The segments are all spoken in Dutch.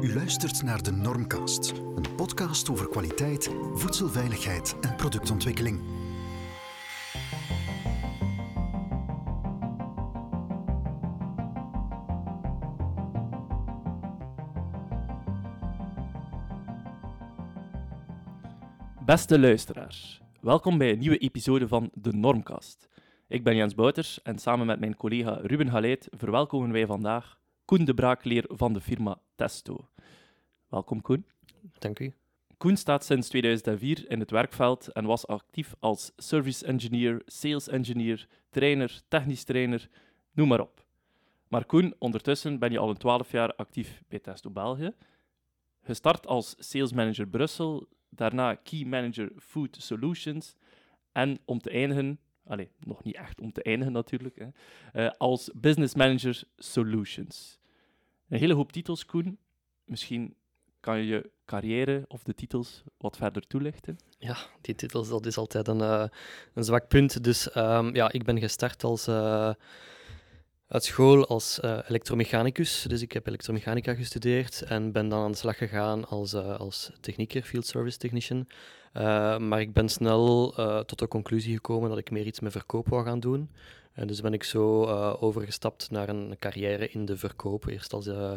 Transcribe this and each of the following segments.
U luistert naar de Normcast, een podcast over kwaliteit, voedselveiligheid en productontwikkeling. Beste luisteraars, welkom bij een nieuwe episode van de Normcast. Ik ben Jens Bouters en samen met mijn collega Ruben Haleet verwelkomen wij vandaag Koen de Braakleer van de firma Testo. Welkom Koen. Dank u. Koen staat sinds 2004 in het werkveld en was actief als service engineer, sales engineer, trainer, technisch trainer, noem maar op. Maar Koen, ondertussen ben je al een 12 jaar actief bij Testo België. Gestart als sales manager Brussel, daarna key manager food solutions en om te eindigen, allez, nog niet echt om te eindigen natuurlijk, hè, eh, als business manager solutions. Een hele hoop titels, Koen. Misschien kan je je carrière of de titels wat verder toelichten? Ja, die titels, dat is altijd een, uh, een zwak punt. Dus um, ja, ik ben gestart als, uh, uit school als uh, elektromechanicus. Dus ik heb elektromechanica gestudeerd en ben dan aan de slag gegaan als, als technieker, field service technician. maar ik ben snel tot de conclusie gekomen dat ik meer iets met verkoop wou gaan doen. En dus ben ik zo uh, overgestapt naar een carrière in de verkoop. Eerst als uh,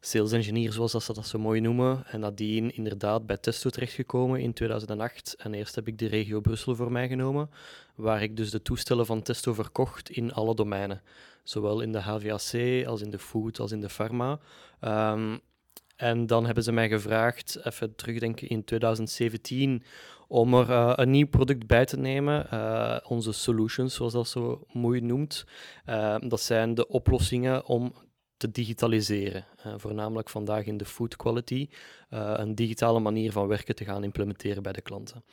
sales engineer, zoals dat ze dat zo mooi noemen. En nadien inderdaad bij Testo terechtgekomen in 2008. En eerst heb ik de regio Brussel voor mij genomen, waar ik dus de toestellen van Testo verkocht in alle domeinen. Zowel in de HVAC als in de food als in de pharma. Um, en dan hebben ze mij gevraagd, even terugdenken in 2017, om er uh, een nieuw product bij te nemen. Uh, onze solutions, zoals dat zo mooi noemt. Uh, dat zijn de oplossingen om te digitaliseren. voornamelijk vandaag in de food quality. een digitale manier van werken te gaan implementeren bij de klanten.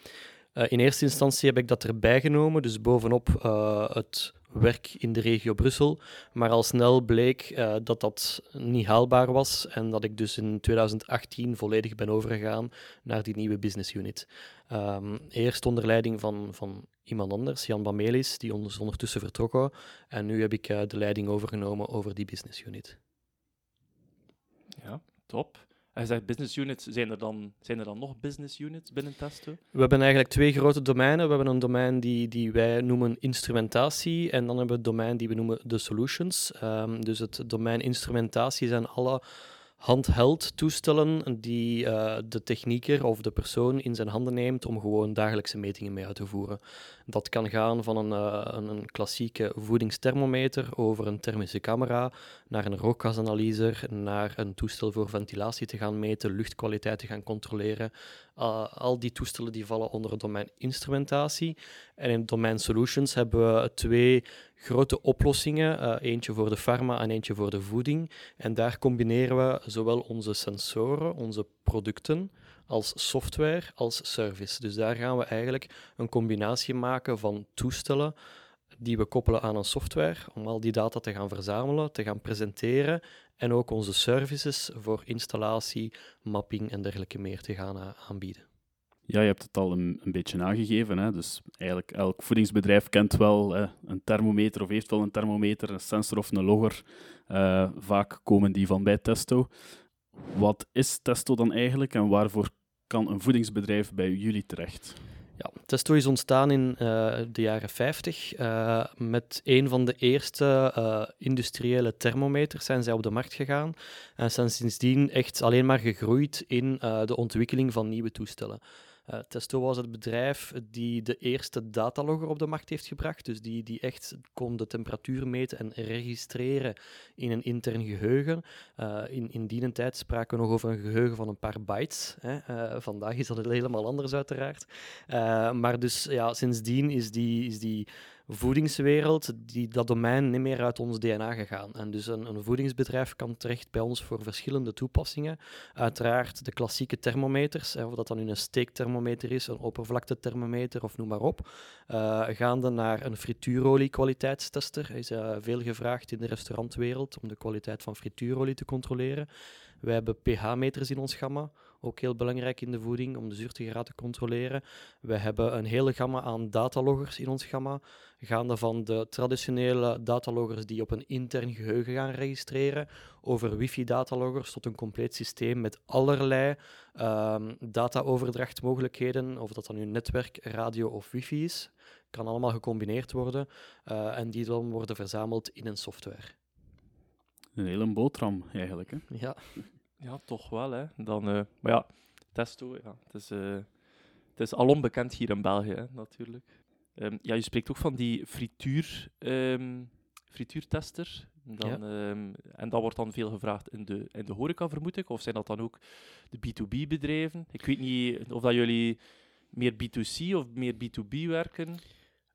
In eerste instantie heb ik dat erbij genomen, dus bovenop het werk in de regio Brussel. Maar al snel bleek uh, dat dat niet haalbaar was en dat ik dus in 2018 volledig ben overgegaan naar die nieuwe business unit. Um, eerst onder leiding van, van iemand anders, Jan Bamelis, die ons ondertussen vertrokken. En nu heb ik de leiding overgenomen over die business unit. Ja, top. Hij zegt business units, zijn er, dan, zijn er dan nog business units binnen Testo? We hebben eigenlijk twee grote domeinen. We hebben een domein die, die wij noemen instrumentatie en dan hebben we het domein die we noemen de solutions. Um, dus het domein instrumentatie zijn alle handheld toestellen die uh, de technieker of de persoon in zijn handen neemt om gewoon dagelijkse metingen mee uit te voeren. Dat kan gaan van een, uh, een, klassieke voedingsthermometer over een thermische camera naar een rookgasanalyser, naar een toestel voor ventilatie te gaan meten, luchtkwaliteit te gaan controleren. Uh, al die toestellen die vallen onder het domein instrumentatie. En in het domein solutions hebben we twee grote oplossingen. Uh, eentje voor de pharma en eentje voor de voeding. En daar combineren we zowel onze sensoren, onze producten, als software, als service. Dus daar gaan we eigenlijk een combinatie maken van toestellen die we koppelen aan een software om al die data te gaan verzamelen, te gaan presenteren en ook onze services voor installatie, mapping en dergelijke meer te gaan uh, aanbieden. Ja, je hebt het al een, een beetje aangegeven. Hè? Dus eigenlijk elk voedingsbedrijf kent wel een thermometer of heeft wel een thermometer, een sensor of een logger. Uh, vaak komen die van bij Testo. Wat is Testo dan eigenlijk en waarvoor kan een voedingsbedrijf bij jullie terecht? Ja, Testo is ontstaan in uh, de jaren 50. Uh, met een van de eerste industriële thermometers zijn zij op de markt gegaan. En zijn sindsdien echt alleen maar gegroeid in de ontwikkeling van nieuwe toestellen. Uh, Testo was het bedrijf die de eerste datalogger op de markt heeft gebracht. Dus die, die echt kon de temperatuur meten en registreren in een intern geheugen. Uh, in, in die tijd spraken we nog over een geheugen van een paar bytes. Hè. Uh, vandaag is dat helemaal anders, uiteraard. maar dus ja, sindsdien is die, is die voedingswereld, die, dat domein niet meer uit ons DNA gegaan. En dus een, een voedingsbedrijf kan terecht bij ons voor verschillende toepassingen. Uiteraard de klassieke thermometers, hè, of dat dan nu een steekthermometer is, een oppervlaktethermometer of noem maar op. Uh, gaande naar een frituurolie kwaliteitstester. Is uh, veel gevraagd in de restaurantwereld om de kwaliteit van frituurolie te controleren. Wij hebben pH-meters in ons gamma, ook heel belangrijk in de voeding om de zuurtegraad te controleren. We hebben een hele gamma aan dataloggers in ons gamma, gaande van de traditionele dataloggers die op een intern geheugen gaan registreren, over wifi-dataloggers tot een compleet systeem met allerlei um, data-overdrachtmogelijkheden, of dat dan nu netwerk, radio of wifi is. Kan allemaal gecombineerd worden uh, en die dan worden verzameld in een software. Een hele boterham eigenlijk. Hè? Ja. Ja, toch wel. Hè. Dan, uh, maar ja, testo, ja, het, is, uh, het is alom bekend hier in België, hè, natuurlijk. Um, ja, je spreekt ook van die frituur, um, frituurtester. Dan, ja. um, en dat wordt dan veel gevraagd in de, in de horeca, vermoed ik. Of zijn dat dan ook de B2B-bedrijven? Ik weet niet of dat jullie meer B2C of meer B2B werken.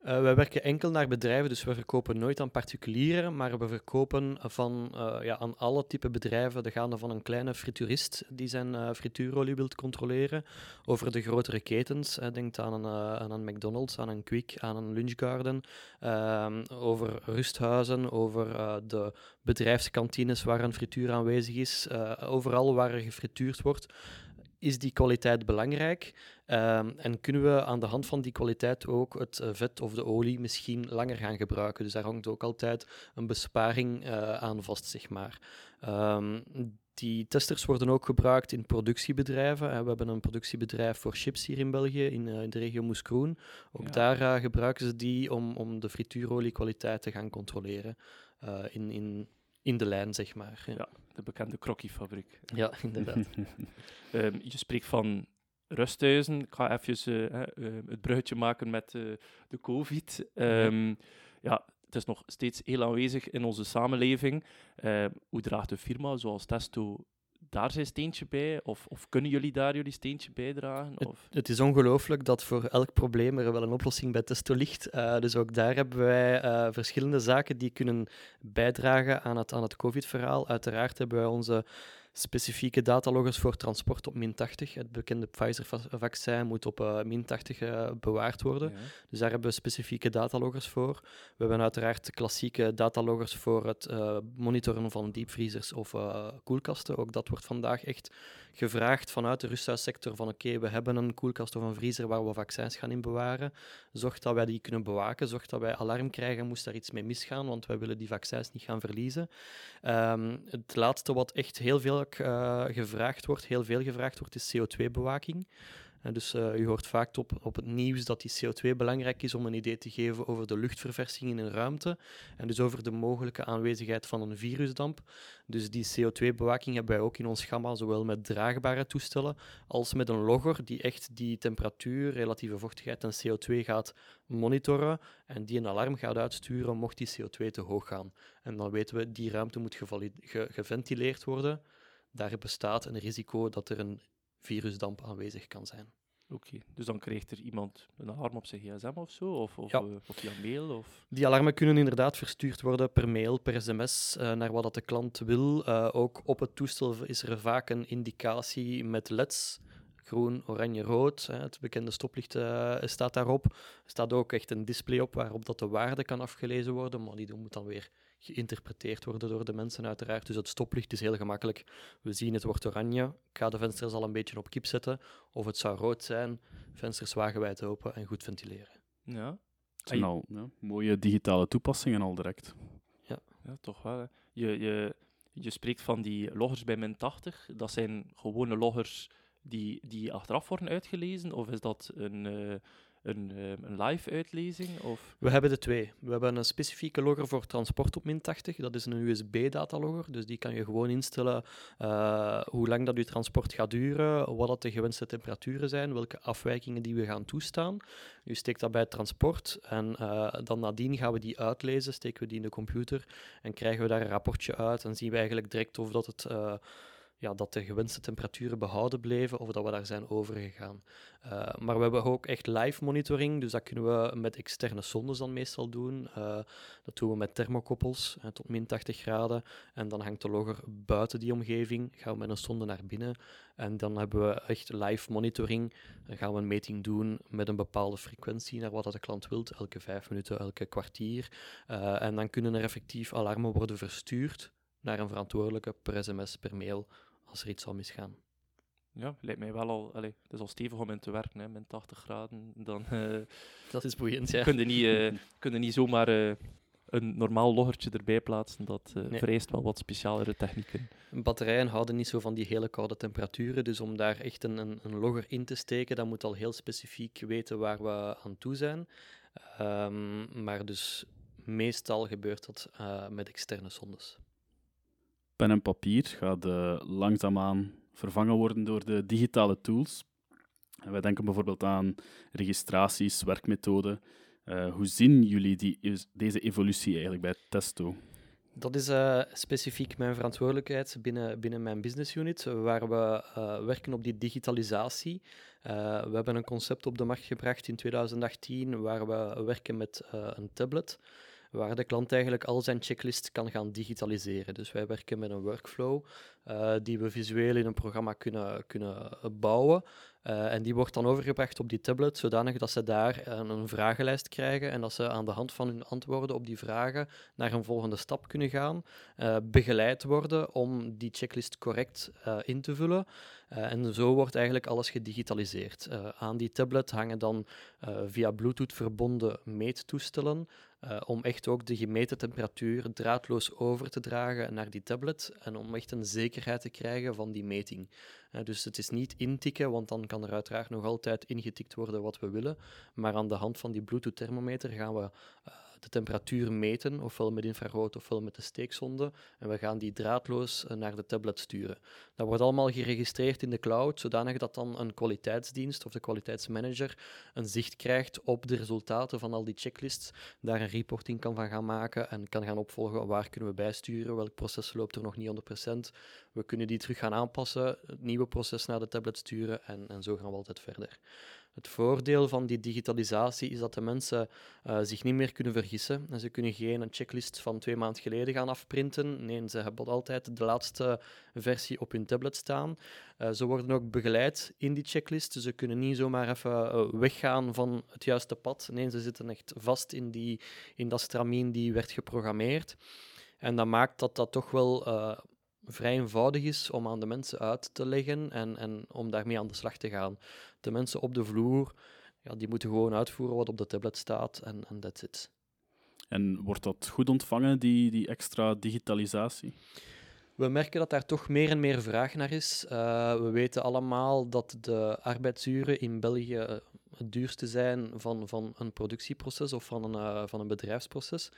Uh, wij werken enkel naar bedrijven, dus we verkopen nooit aan particulieren, maar we verkopen van, uh, ja, aan alle type bedrijven, de gaande van een kleine frituurist die zijn uh, frituurolie wilt controleren, over de grotere ketens, denk aan een, aan een McDonald's, aan een Quick, aan een Lunchgarden, ehm, over rusthuizen, over de bedrijfskantines waar een frituur aanwezig is, overal waar er gefrituurd wordt is die kwaliteit belangrijk? Um, en kunnen we aan de hand van die kwaliteit ook het uh, vet of de olie misschien langer gaan gebruiken? Dus daar hangt ook altijd een besparing uh, aan vast, zeg maar. Um, die testers worden ook gebruikt in productiebedrijven. We hebben een productiebedrijf voor chips hier in België, in, in de regio Moeskroen. Ook ja. daar gebruiken ze die om, om de frituuroliekwaliteit te gaan controleren in, in, in de lijn, zeg maar. Ja, ja de bekende krokkie-fabriek. Ja, inderdaad. um, je spreekt van rusthuizen. Ik ga even uh, uh, het bruidje maken met uh, de COVID. Um, ja. ja. het is nog steeds heel aanwezig in onze samenleving. Ehm, hoe draagt de firma zoals Testo daar zijn steentje bij? Of, of kunnen jullie daar jullie steentje bijdragen? Of? Het, het, is ongelooflijk dat voor elk probleem er wel een oplossing bij Testo ligt. Uh, dus ook daar hebben wij uh, verschillende zaken die kunnen bijdragen aan het, aan het COVID-verhaal. Uiteraard hebben wij onze specifieke dataloggers voor transport op min 80. Het bekende Pfizer-vaccin moet op uh, min 80 uh, bewaard worden. Ja. Dus daar hebben we specifieke dataloggers voor. We hebben uiteraard klassieke dataloggers voor het uh, monitoren van diepvriezers of koelkasten. Ook dat wordt vandaag echt gevraagd vanuit de rusthuissector van oké, we hebben een koelkast of een vriezer waar we vaccins gaan in bewaren. Zorg dat wij die kunnen bewaken. Zorg dat wij alarm krijgen, moest daar iets mee misgaan, want wij willen die vaccins niet gaan verliezen. Um, het laatste wat echt heel veel uh, gevraagd wordt, heel veel gevraagd wordt, is CO2-bewaking. Dus uh, u hoort vaak op, op het nieuws dat die CO2 belangrijk is om een idee te geven over de luchtverversing in een ruimte en dus over de mogelijke aanwezigheid van een virusdamp. Dus die CO2-bewaking hebben wij ook in ons gamma, zowel met draagbare toestellen als met een logger die echt die temperatuur, relatieve vochtigheid en CO2 gaat monitoren en die een alarm gaat uitsturen mocht die CO2 te hoog gaan. En dan weten we, die ruimte moet ge geventileerd worden daar bestaat een risico dat er een virusdamp aanwezig kan zijn. Oké, okay. dus dan krijgt er iemand een alarm op zijn gsm of zo? Of, of, ja. uh, of via mail? Of... Die alarmen kunnen inderdaad verstuurd worden per mail, per sms, uh, naar wat dat de klant wil. Uh, ook op het toestel is er vaak een indicatie met leds. Groen, oranje, rood. Het bekende stoplicht staat daarop. Er staat ook echt een display op waarop dat de waarde kan afgelezen worden, maar die moet dan weer geïnterpreteerd worden door de mensen uiteraard. Dus het stoplicht is heel gemakkelijk. We zien het wordt oranje. Ik ga de vensters al een beetje op kip zetten. Of het zou rood zijn. Vensters wagenwijd open en goed ventileren. Ja. Het zijn al ja, mooie digitale toepassingen al direct. Ja, ja toch wel. Hè. Je, je, je spreekt van die loggers bij min 80. Dat zijn gewone loggers die, die achteraf worden uitgelezen? Of is dat een... Uh, een, uh, een live uitlezing? Of? We hebben de twee. We hebben een specifieke logger voor transport op min 80. Dat is een USB-datalogger. Dus die kan je gewoon instellen uh, hoe lang dat je transport gaat duren, wat dat de gewenste temperaturen zijn, welke afwijkingen die we gaan toestaan. U steekt dat bij het transport en uh, dan nadien gaan we die uitlezen, steken we die in de computer en krijgen we daar een rapportje uit en zien we eigenlijk direct of dat het ja, dat de gewenste temperaturen behouden bleven of dat we daar zijn overgegaan. Uh, maar we hebben ook echt live monitoring, dus dat kunnen we met externe sondes dan meestal doen. Uh, dat doen we met thermokoppels uh, tot min 80 graden en dan hangt de logger buiten die omgeving, gaan we met een sonde naar binnen en dan hebben we echt live monitoring. Dan gaan we een meting doen met een bepaalde frequentie naar wat de klant wilt, elke vijf minuten, elke kwartier. en dan kunnen er effectief alarmen worden verstuurd naar een verantwoordelijke per sms, per mail, als er iets zou misgaan. Ja, lijkt mij wel al... Allee, het is al stevig om in te werken, hè, min 80 graden. Dan eh Dat is boeiend, ja. kun, je niet, kun je niet zomaar eh, een normaal loggertje erbij plaatsen. Dat Nee. vereist wel wat specialere technieken. Batterijen houden niet zo van die hele koude temperaturen, dus om daar echt een, een, een logger in te steken, dan moet al heel specifiek weten waar we aan toe zijn. Ehm, maar dus meestal gebeurt dat met externe sondes. Pen en papier gaat eh, langzaamaan vervangen worden door de digitale tools. En wij denken bijvoorbeeld aan registraties, werkmethoden. Eh, hoe zien jullie die, deze evolutie eigenlijk bij Testo? Dat is eh, specifiek mijn verantwoordelijkheid binnen, binnen mijn business unit, waar we werken op die digitalisatie. We hebben een concept op de markt gebracht in 2018 waar we werken met een tablet, waar de klant eigenlijk al zijn checklist kan gaan digitaliseren. Dus wij werken met een workflow eh, die we visueel in een programma kunnen, kunnen bouwen. Eh, en die wordt dan overgebracht op die tablet, zodanig dat ze daar een, een vragenlijst krijgen en dat ze aan de hand van hun antwoorden op die vragen naar een volgende stap kunnen gaan, eh, begeleid worden om die checklist correct eh, in te vullen. Eh, en zo wordt eigenlijk alles gedigitaliseerd. Eh, aan die tablet hangen dan eh, via Bluetooth verbonden meettoestellen eh, om echt ook de gemeten temperatuur draadloos over te dragen naar die tablet en om echt een zekerheid te krijgen van die meting. Dus het is niet intikken, want dan kan er uiteraard nog altijd ingetikt worden wat we willen. Maar aan de hand van die Bluetooth-thermometer gaan we eh, de temperatuur meten, ofwel met infrarood ofwel met de steekzonde. En we gaan die draadloos eh, naar de tablet sturen. Dat wordt allemaal geregistreerd in de cloud, zodanig dat dan een kwaliteitsdienst of de kwaliteitsmanager een zicht krijgt op de resultaten van al die checklists, daar een reporting kan van gaan maken en kan gaan opvolgen waar kunnen we bijsturen, welk proces loopt er nog niet 100%. We kunnen die terug gaan aanpassen, het nieuwe proces naar de tablet sturen en, en zo gaan we altijd verder. Het voordeel van die digitalisatie is dat de mensen eh, zich niet meer kunnen vergissen. En ze kunnen geen een checklist van twee maanden geleden gaan afprinten. Nee, ze hebben altijd de laatste versie op hun tablet staan. Eh, ze worden ook begeleid in die checklist. Ze kunnen niet zomaar even eh, weggaan van het juiste pad. Nee, ze zitten echt vast in, die, in dat stramien die werd geprogrammeerd. En dat maakt dat dat toch wel vrij eenvoudig is om aan de mensen uit te leggen en, en om daarmee aan de slag te gaan. De mensen op de vloer, ja, die moeten gewoon uitvoeren wat op de tablet staat en en that's it. En wordt dat goed ontvangen, die, die extra digitalisatie? We merken dat daar toch meer en meer vraag naar is. Uh, we weten allemaal dat de arbeidsuren in België uh, het duurste zijn van, van een productieproces of van een, uh, van een bedrijfsproces.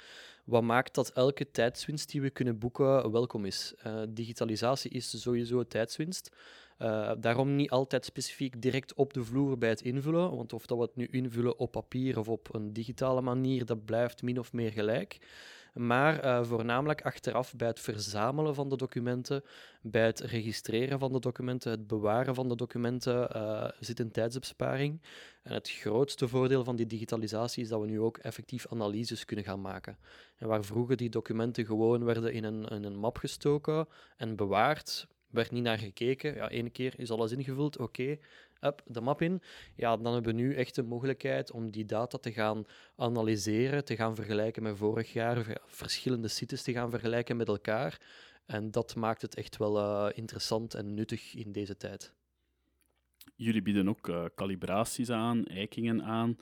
Wat maakt dat elke tijdswinst die we kunnen boeken welkom is. digitalisatie is sowieso tijdswinst. Uh, daarom niet altijd specifiek direct op de vloer bij het invullen, want of dat we het nu invullen op papier of op een digitale manier, dat blijft min of meer gelijk. Maar uh, voornamelijk achteraf bij het verzamelen van de documenten, bij het registreren van de documenten, het bewaren van de documenten, uh, zit een tijdsbesparing. En het grootste voordeel van die digitalisatie is dat we nu ook effectief analyses kunnen gaan maken. En waar vroeger die documenten gewoon werden in een, in een map gestoken en bewaard, werd niet naar gekeken. Ja, één keer is alles ingevuld, oké, okay, up, de map in. Ja, dan hebben we nu echt de mogelijkheid om die data te gaan analyseren, te gaan vergelijken met vorig jaar, verschillende sites te gaan vergelijken met elkaar. En dat maakt het echt wel uh, interessant en nuttig in deze tijd. Jullie bieden ook uh, calibraties aan, eikingen aan.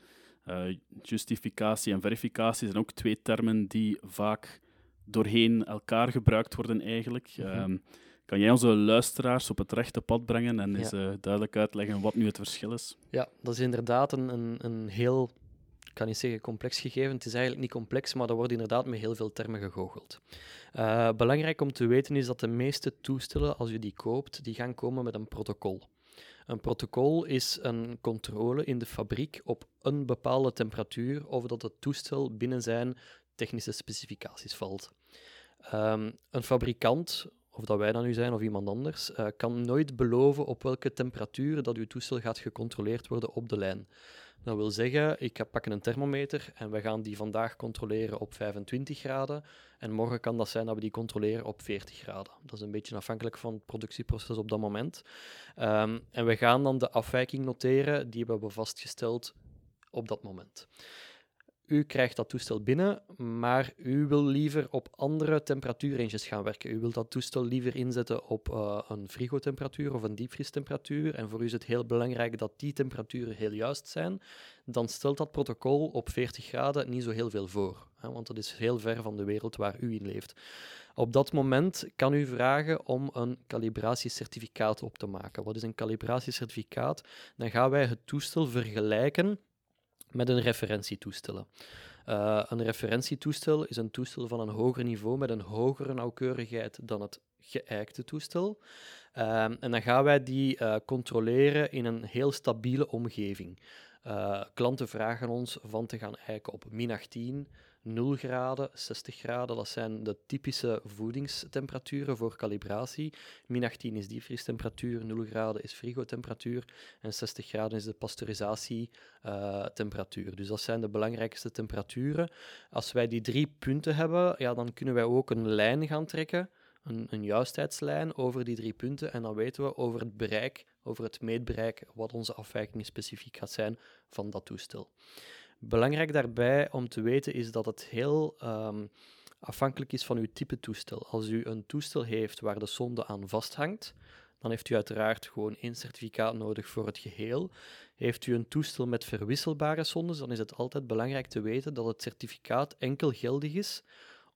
Uh, justificatie en verificatie zijn ook twee termen die vaak doorheen elkaar gebruikt worden eigenlijk. Mm -hmm. um, kan jij onze luisteraars op het rechte pad brengen en eens ja. uh, duidelijk uitleggen wat nu het verschil is? Ja, dat is inderdaad een, een, een heel, ik kan niet zeggen complex gegeven. Het is eigenlijk niet complex, maar er wordt inderdaad met heel veel termen gegoocheld. Uh, belangrijk om te weten is dat de meeste toestellen, als je die koopt, die gaan komen met een protocol. Een protocol is een controle in de fabriek op een bepaalde temperatuur of dat het toestel binnen zijn technische specificaties valt. Um, een fabrikant of dat wij dan nu zijn of iemand anders, uh, kan nooit beloven op welke temperatuur dat uw toestel gaat gecontroleerd worden op de lijn. Dat wil zeggen, ik pak een thermometer en we gaan die vandaag controleren op 25 graden en morgen kan dat zijn dat we die controleren op 40 graden. Dat is een beetje afhankelijk van het productieproces op dat moment. Um, en we gaan dan de afwijking noteren, die we hebben vastgesteld op dat moment. U krijgt dat toestel binnen, maar u wil liever op andere temperatuurranges gaan werken. U wilt dat toestel liever inzetten op uh, een frigotemperatuur of een diepvriestemperatuur. En voor u is het heel belangrijk dat die temperaturen heel juist zijn. Dan stelt dat protocol op 40 graden niet zo heel veel voor, hè, want dat is heel ver van de wereld waar u in leeft. Op dat moment kan u vragen om een calibratiecertificaat op te maken. Wat is een calibratiecertificaat? Dan gaan wij het toestel vergelijken met een referentietoestel. Uh, een referentietoestel is een toestel van een hoger niveau met een hogere nauwkeurigheid dan het geëikte toestel. Uh, en dan gaan wij die uh, controleren in een heel stabiele omgeving. Uh, klanten vragen ons van te gaan eiken op min 18, 0 graden, 60 graden, dat zijn de typische voedingstemperaturen voor calibratie. Min 18 is diepvriestemperatuur, 0 graden is frigotemperatuur en 60 graden is de pasteurisatietemperatuur. Dus dat zijn de belangrijkste temperaturen. Als wij die drie punten hebben, ja, dan kunnen wij ook een lijn gaan trekken, een, een juistheidslijn over die drie punten en dan weten we over het bereik, over het meetbereik, wat onze afwijking specifiek gaat zijn van dat toestel. Belangrijk daarbij om te weten is dat het heel um, afhankelijk is van uw type toestel. Als u een toestel heeft waar de sonde aan vasthangt, dan heeft u uiteraard gewoon één certificaat nodig voor het geheel. Heeft u een toestel met verwisselbare sondes, dan is het altijd belangrijk te weten dat het certificaat enkel geldig is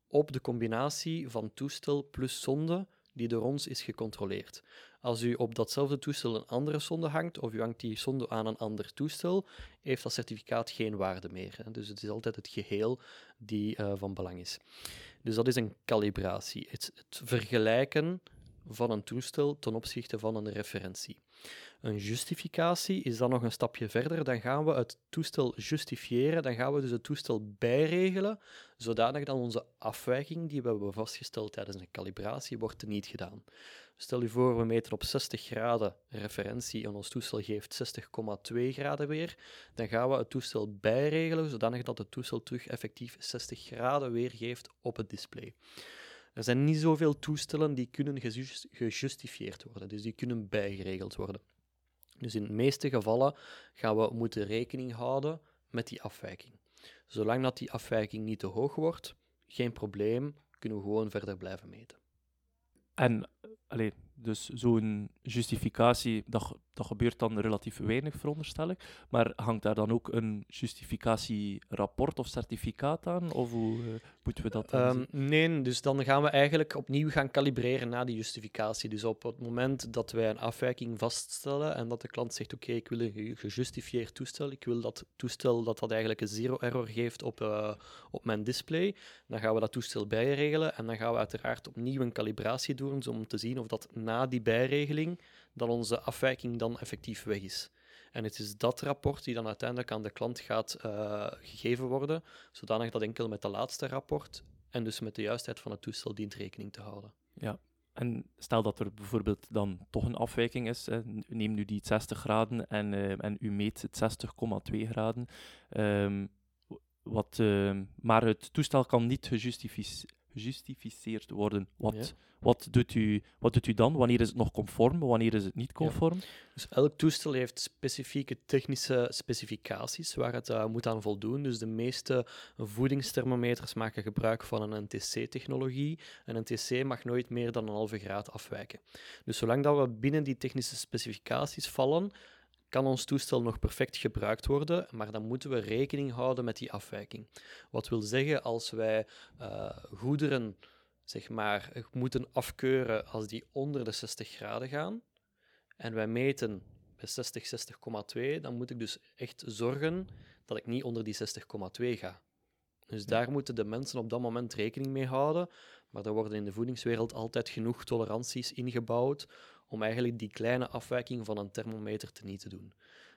op de combinatie van toestel plus sonde die door ons is gecontroleerd. Als u op datzelfde toestel een andere sonde hangt, of u hangt die sonde aan een ander toestel, heeft dat certificaat geen waarde meer. Hè. Dus het is altijd het geheel die uh, van belang is. Dus dat is een calibratie. Het, het vergelijken van een toestel ten opzichte van een referentie. Een justificatie is dan nog een stapje verder. Dan gaan we het toestel justifiëren. Dan gaan we dus het toestel bijregelen, zodanig dat onze afwijking die we hebben vastgesteld tijdens een calibratie wordt niet gedaan. Stel je voor, we meten op 60 graden referentie en ons toestel geeft 60,2 graden weer. Dan gaan we het toestel bijregelen, zodanig dat het toestel terug effectief 60 graden weergeeft op het display. Er zijn niet zoveel toestellen die kunnen gejustifieerd worden, dus die kunnen bijgeregeld worden. Dus in de meeste gevallen gaan we moeten rekening houden met die afwijking. Zolang dat die afwijking niet te hoog wordt, geen probleem, kunnen we gewoon verder blijven meten. En allee, dus zo'n justificatie, dat, dat gebeurt dan relatief weinig, veronderstel ik. Maar hangt daar dan ook een justificatierapport of certificaat aan? Of hoe uh, moeten we dat um, Nee, dus dan gaan we eigenlijk opnieuw gaan kalibreren na die justificatie. Dus op het moment dat wij een afwijking vaststellen en dat de klant zegt, oké, okay, ik wil een gejustifieerd toestel, ik wil dat toestel dat dat eigenlijk een zero-error geeft op, uh, op mijn display, dan gaan we dat toestel bijregelen en dan gaan we uiteraard opnieuw een kalibratie doen om te zien of dat na die bijregeling dan onze afwijking dan effectief weg is. En het is dat rapport die dan uiteindelijk aan de klant gaat uh, gegeven worden, zodanig dat enkel met de laatste rapport en dus met de juistheid van het toestel dient rekening te houden. Ja, en stel dat er bijvoorbeeld dan toch een afwijking is, hè, neem nu die 60 graden en, uh, en u meet het 60,2 graden, um, wat, uh, maar het toestel kan niet gejustificeerd gejustificeerd worden. Wat, wat, doet u, wat doet u dan? Wanneer is het nog conform? Wanneer is het niet conform? Dus elk toestel heeft specifieke technische specificaties waar het uh, moet aan voldoen. Dus de meeste voedingsthermometers maken gebruik van een NTC-technologie. Een NTC mag nooit meer dan een halve graad afwijken. Dus zolang dat we binnen die technische specificaties vallen, kan ons toestel nog perfect gebruikt worden, maar dan moeten we rekening houden met die afwijking. Wat wil zeggen, als wij uh, goederen zeg maar, moeten afkeuren als die onder de 60 graden gaan, en wij meten bij 60, 60,2, dan moet ik dus echt zorgen dat ik niet onder die 60,2 ga. Dus daar moeten de mensen op dat moment rekening mee houden. Maar er worden in de voedingswereld altijd genoeg toleranties ingebouwd om eigenlijk die kleine afwijking van een thermometer te niet te doen.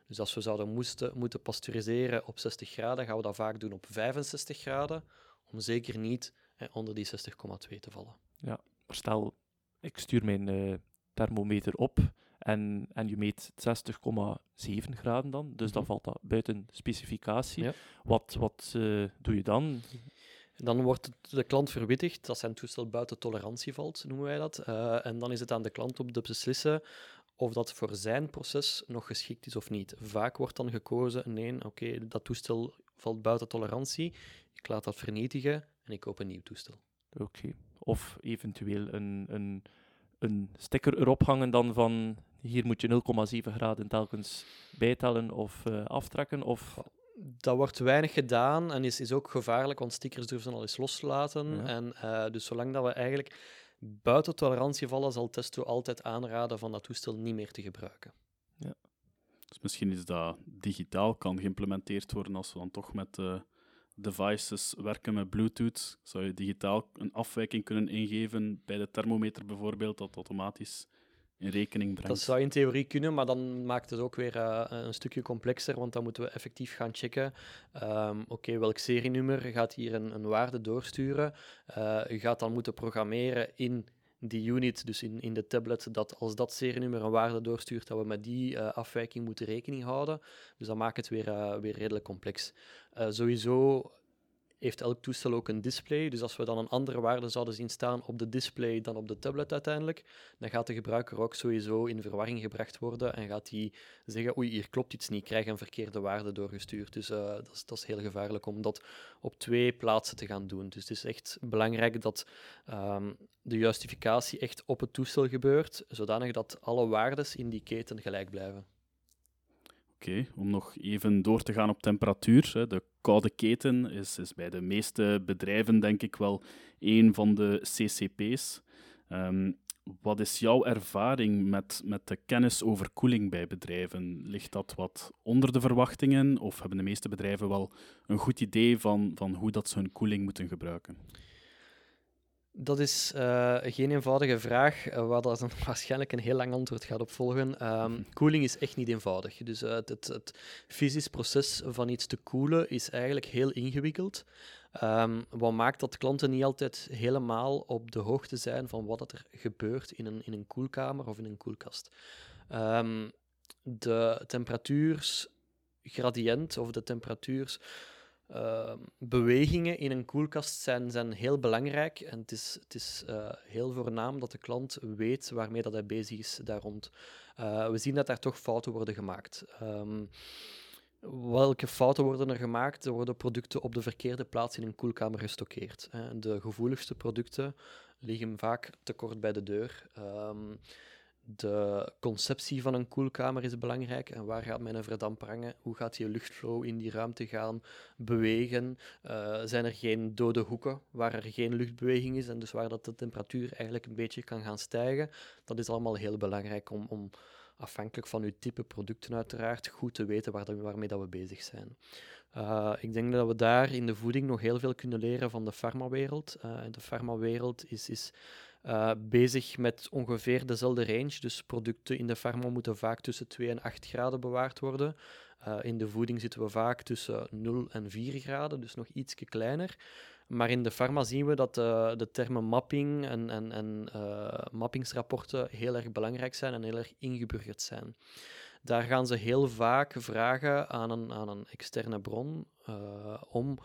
Dus als we zouden moesten, moeten pasteuriseren op 60 graden, gaan we dat vaak doen op 65 graden, om zeker niet onder die 60,2 te vallen. Ja, maar stel, ik stuur mijn uh, thermometer op en, en je meet 60,7 graden dan, dus mm dan valt dat buiten specificatie. Ja. Wat, wat uh, doe je dan? Dan wordt de klant verwittigd dat zijn toestel buiten tolerantie valt, noemen wij dat. Uh, en dan is het aan de klant om te beslissen of dat voor zijn proces nog geschikt is of niet. Vaak wordt dan gekozen, nee, oké, okay, dat toestel valt buiten tolerantie. Ik laat dat vernietigen en ik koop een nieuw toestel. Oké. Of eventueel een, een, een sticker erop hangen dan van hier moet je 0,7 graden telkens bijtellen of uh, aftrekken? Of... Dat wordt weinig gedaan en is, is ook gevaarlijk, want stickers durven al eens loslaten. Ja. En uh, dus zolang dat we eigenlijk buiten tolerantie vallen, zal Testo altijd aanraden van dat toestel niet meer te gebruiken. Ja. Dus misschien is dat digitaal kan geïmplementeerd worden als we dan toch met uh, devices werken met Bluetooth. Zou je digitaal een afwijking kunnen ingeven bij de thermometer bijvoorbeeld, dat automatisch in rekening brengt? Dat zou in theorie kunnen, maar dan maakt het ook weer uh, een stukje complexer, want dan moeten we effectief gaan checken. Um, Oké, welk serienummer gaat hier een, een waarde doorsturen? Uh, u gaat dan moeten programmeren in die unit, dus in, in de tablet, dat als dat serienummer een waarde doorstuurt, dat we met die uh, afwijking moeten rekening houden. Dus dat maakt het weer, weer redelijk complex. Sowieso heeft elk toestel ook een display. Dus als we dan een andere waarde zouden zien staan op de display dan op de tablet uiteindelijk, dan gaat de gebruiker ook sowieso in verwarring gebracht worden en gaat hij zeggen, oei, hier klopt iets niet, krijg een verkeerde waarde doorgestuurd. Dus uh, dat, is, dat is heel gevaarlijk om dat op twee plaatsen te gaan doen. Dus het is echt belangrijk dat um, de justificatie echt op het toestel gebeurt, zodanig dat alle waardes in die keten gelijk blijven. Oké, om nog even door te gaan op temperatuur. De koude keten is, is bij de meeste bedrijven denk ik wel een van de CCP's. Um, wat is jouw ervaring met, met de kennis over koeling bij bedrijven? Ligt dat wat onder de verwachtingen of hebben de meeste bedrijven wel een goed idee van, van hoe dat ze hun koeling moeten gebruiken? Dat is uh, geen eenvoudige vraag, uh, waar dat dan waarschijnlijk een heel lang antwoord gaat op volgen. Um, koeling is echt niet eenvoudig. Dus uh, het, het, het, fysisch proces van iets te koelen is eigenlijk heel ingewikkeld. Um, wat maakt dat klanten niet altijd helemaal op de hoogte zijn van wat er gebeurt in een, in een koelkamer of in een koelkast. Um, de temperatuursgradient of de temperatuurs Uh, bewegingen in een koelkast zijn, zijn heel belangrijk en het is, het is uh, heel voornaam dat de klant weet waarmee dat hij bezig is daar rond. Uh, we zien dat daar toch fouten worden gemaakt. Um, welke fouten worden er gemaakt? Er worden producten op de verkeerde plaats in een koelkamer gestockeerd. De gevoeligste producten liggen vaak te kort bij de deur. Um, de conceptie van een koelkamer is belangrijk. En waar gaat mijn verdamper hangen? Hoe gaat je luchtflow in die ruimte gaan bewegen? Uh, zijn er geen dode hoeken waar er geen luchtbeweging is en dus waar dat de temperatuur eigenlijk een beetje kan gaan stijgen? Dat is allemaal heel belangrijk om, om afhankelijk van uw type producten uiteraard, goed te weten waar waarmee dat we bezig zijn. Uh, ik denk dat we daar in de voeding nog heel veel kunnen leren van de farmawereld. Uh, de farmawereld is, is uh, bezig met ongeveer dezelfde range. Dus producten in de farma moeten vaak tussen 2 en 8 graden bewaard worden. Uh, in de voeding zitten we vaak tussen 0 en 4 graden, dus nog iets kleiner. Maar in de farma zien we dat uh, de termen mapping en, en, en mappingsrapporten heel erg belangrijk zijn en heel erg ingeburgerd zijn. Daar gaan ze heel vaak vragen aan een, aan een externe bron om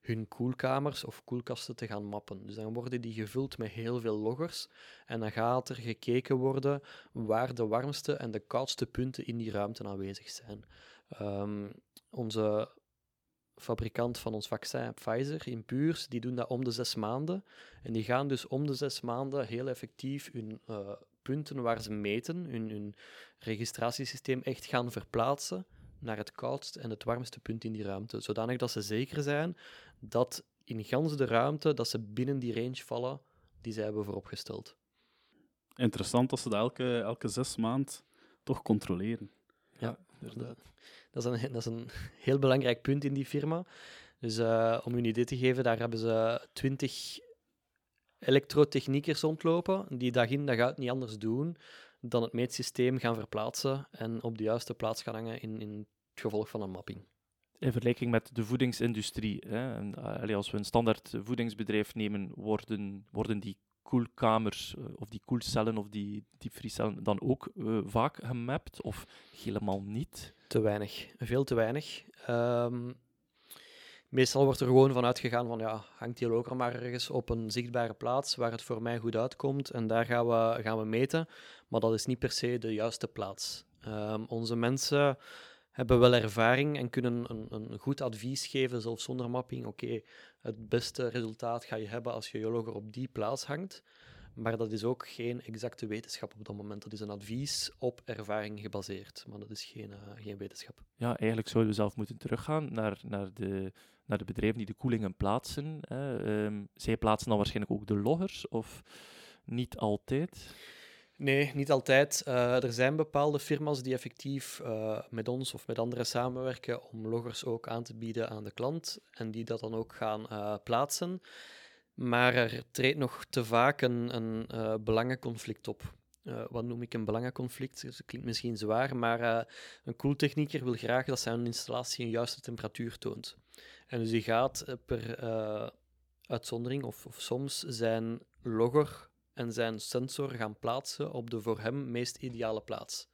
hun koelkamers of koelkasten te gaan mappen. Dus dan worden die gevuld met heel veel loggers en dan gaat er gekeken worden waar de warmste en de koudste punten in die ruimte aanwezig zijn. Um, onze fabrikant van ons vaccin, Pfizer, in Puurs, die doen dat om de zes maanden. En die gaan dus om de zes maanden heel effectief hun uh, punten waar ze meten, hun, hun registratiesysteem echt gaan verplaatsen naar het koudste en het warmste punt in die ruimte, zodanig dat ze zeker zijn dat in gans de ruimte dat ze binnen die range vallen die zij hebben vooropgesteld. Interessant dat ze dat elke, elke zes maand toch controleren. Ja, inderdaad. Dat is, een, dat is een heel belangrijk punt in die firma. Dus uh, om u een idee te geven, daar hebben ze twintig elektrotechniekers rondlopen die dag in dag uit niet anders doen dan het meetsysteem gaan verplaatsen en op de juiste plaats gaan hangen in, in het gevolg van een mapping. In vergelijking met de voedingsindustrie. Hè, en, allee, als we een standaard voedingsbedrijf nemen, worden, worden die koelkamers uh, of die koelcellen of die diepvriescellen dan ook uh, vaak gemapt of helemaal niet? Te weinig, veel te weinig. Um, meestal wordt er gewoon van uitgegaan van ja, hangt die loker maar ergens op een zichtbare plaats waar het voor mij goed uitkomt en daar gaan we, gaan we meten. Maar dat is niet per se de juiste plaats. Um, onze mensen hebben wel ervaring en kunnen een, een goed advies geven, zelfs zonder mapping. Oké, het beste resultaat ga je hebben als je je logger op die plaats hangt. Maar dat is ook geen exacte wetenschap op dat moment. Dat is een advies op ervaring gebaseerd. Maar dat is geen, uh, geen wetenschap. Ja, eigenlijk zouden we zelf moeten teruggaan naar, naar, de, naar de bedrijven die de koelingen plaatsen. Hè. Um, zij plaatsen dan waarschijnlijk ook de loggers, of niet altijd? Nee, niet altijd. Uh, er zijn bepaalde firma's die effectief uh, met ons of met anderen samenwerken om loggers ook aan te bieden aan de klant en die dat dan ook gaan uh, plaatsen. Maar er treedt nog te vaak een, een belangenconflict op. Wat noem ik een belangenconflict? Dat klinkt misschien zwaar, maar een koeltechnieker wil graag dat zijn installatie een juiste temperatuur toont. En dus die gaat per uitzondering of, of soms zijn logger en zijn sensor gaan plaatsen op de voor hem meest ideale plaats.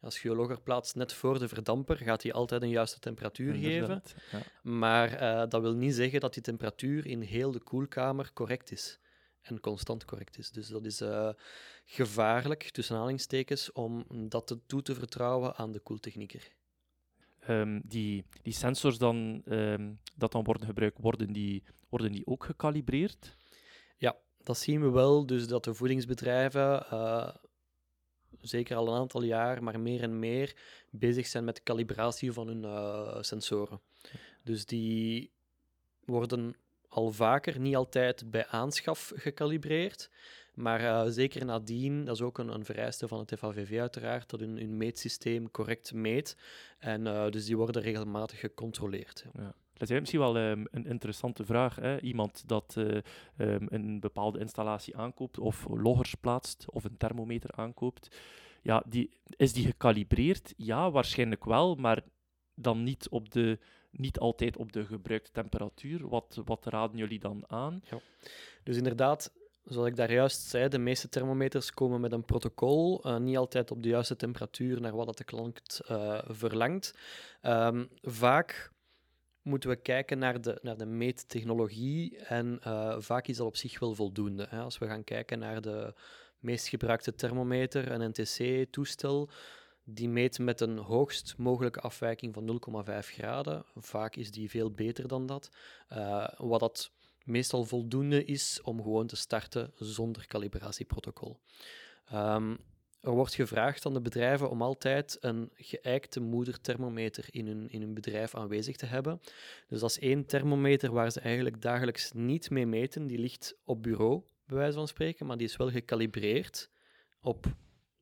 Als logger plaatst net voor de verdamper, gaat hij altijd een juiste temperatuur geven. Ja. Maar uh, dat wil niet zeggen dat die temperatuur in heel de koelkamer correct is. En constant correct is. Dus dat is uh, gevaarlijk, tussen aanhalingstekens, om dat te, toe te vertrouwen aan de koeltechnieker. Um, die, die sensors dan, um, dat dan worden gebruikt, worden die, worden die ook gekalibreerd? Ja, dat zien we wel. Dus dat de voedingsbedrijven uh, zeker al een aantal jaar, maar meer en meer bezig zijn met de calibratie van hun uh, sensoren. Dus die worden al vaker, niet altijd bij aanschaf gecalibreerd, maar uh, zeker nadien, dat is ook een, een, vereiste van het FAVV uiteraard, dat hun, hun meetsysteem correct meet. En dus die worden regelmatig gecontroleerd. Ja. Dat is misschien wel um, een interessante vraag. Hè? Iemand dat uh, um, een bepaalde installatie aankoopt, of loggers plaatst, of een thermometer aankoopt. Ja, die, is die gekalibreerd? Ja, waarschijnlijk wel, maar dan niet, op de, niet altijd op de gebruikte temperatuur. Wat, wat raden jullie dan aan? Ja. Dus inderdaad, Zoals ik daar juist zei, de meeste thermometers komen met een protocol, uh, niet altijd op de juiste temperatuur naar wat de klant uh, verlangt. Um, vaak moeten we kijken naar de, naar de meettechnologie en uh, vaak is dat op zich wel voldoende. Hè. Als we gaan kijken naar de meest gebruikte thermometer, een NTC-toestel, die meet met een hoogst mogelijke afwijking van 0,5 graden. Vaak is die veel beter dan dat. Uh, wat dat meestal voldoende is om gewoon te starten zonder calibratieprotocol. Um, er wordt gevraagd aan de bedrijven om altijd een geëikte moederthermometer in hun, in bedrijf aanwezig te hebben. Dus dat is één thermometer waar ze eigenlijk dagelijks niet mee meten. Die ligt op bureau, bij wijze van spreken, maar die is wel gekalibreerd op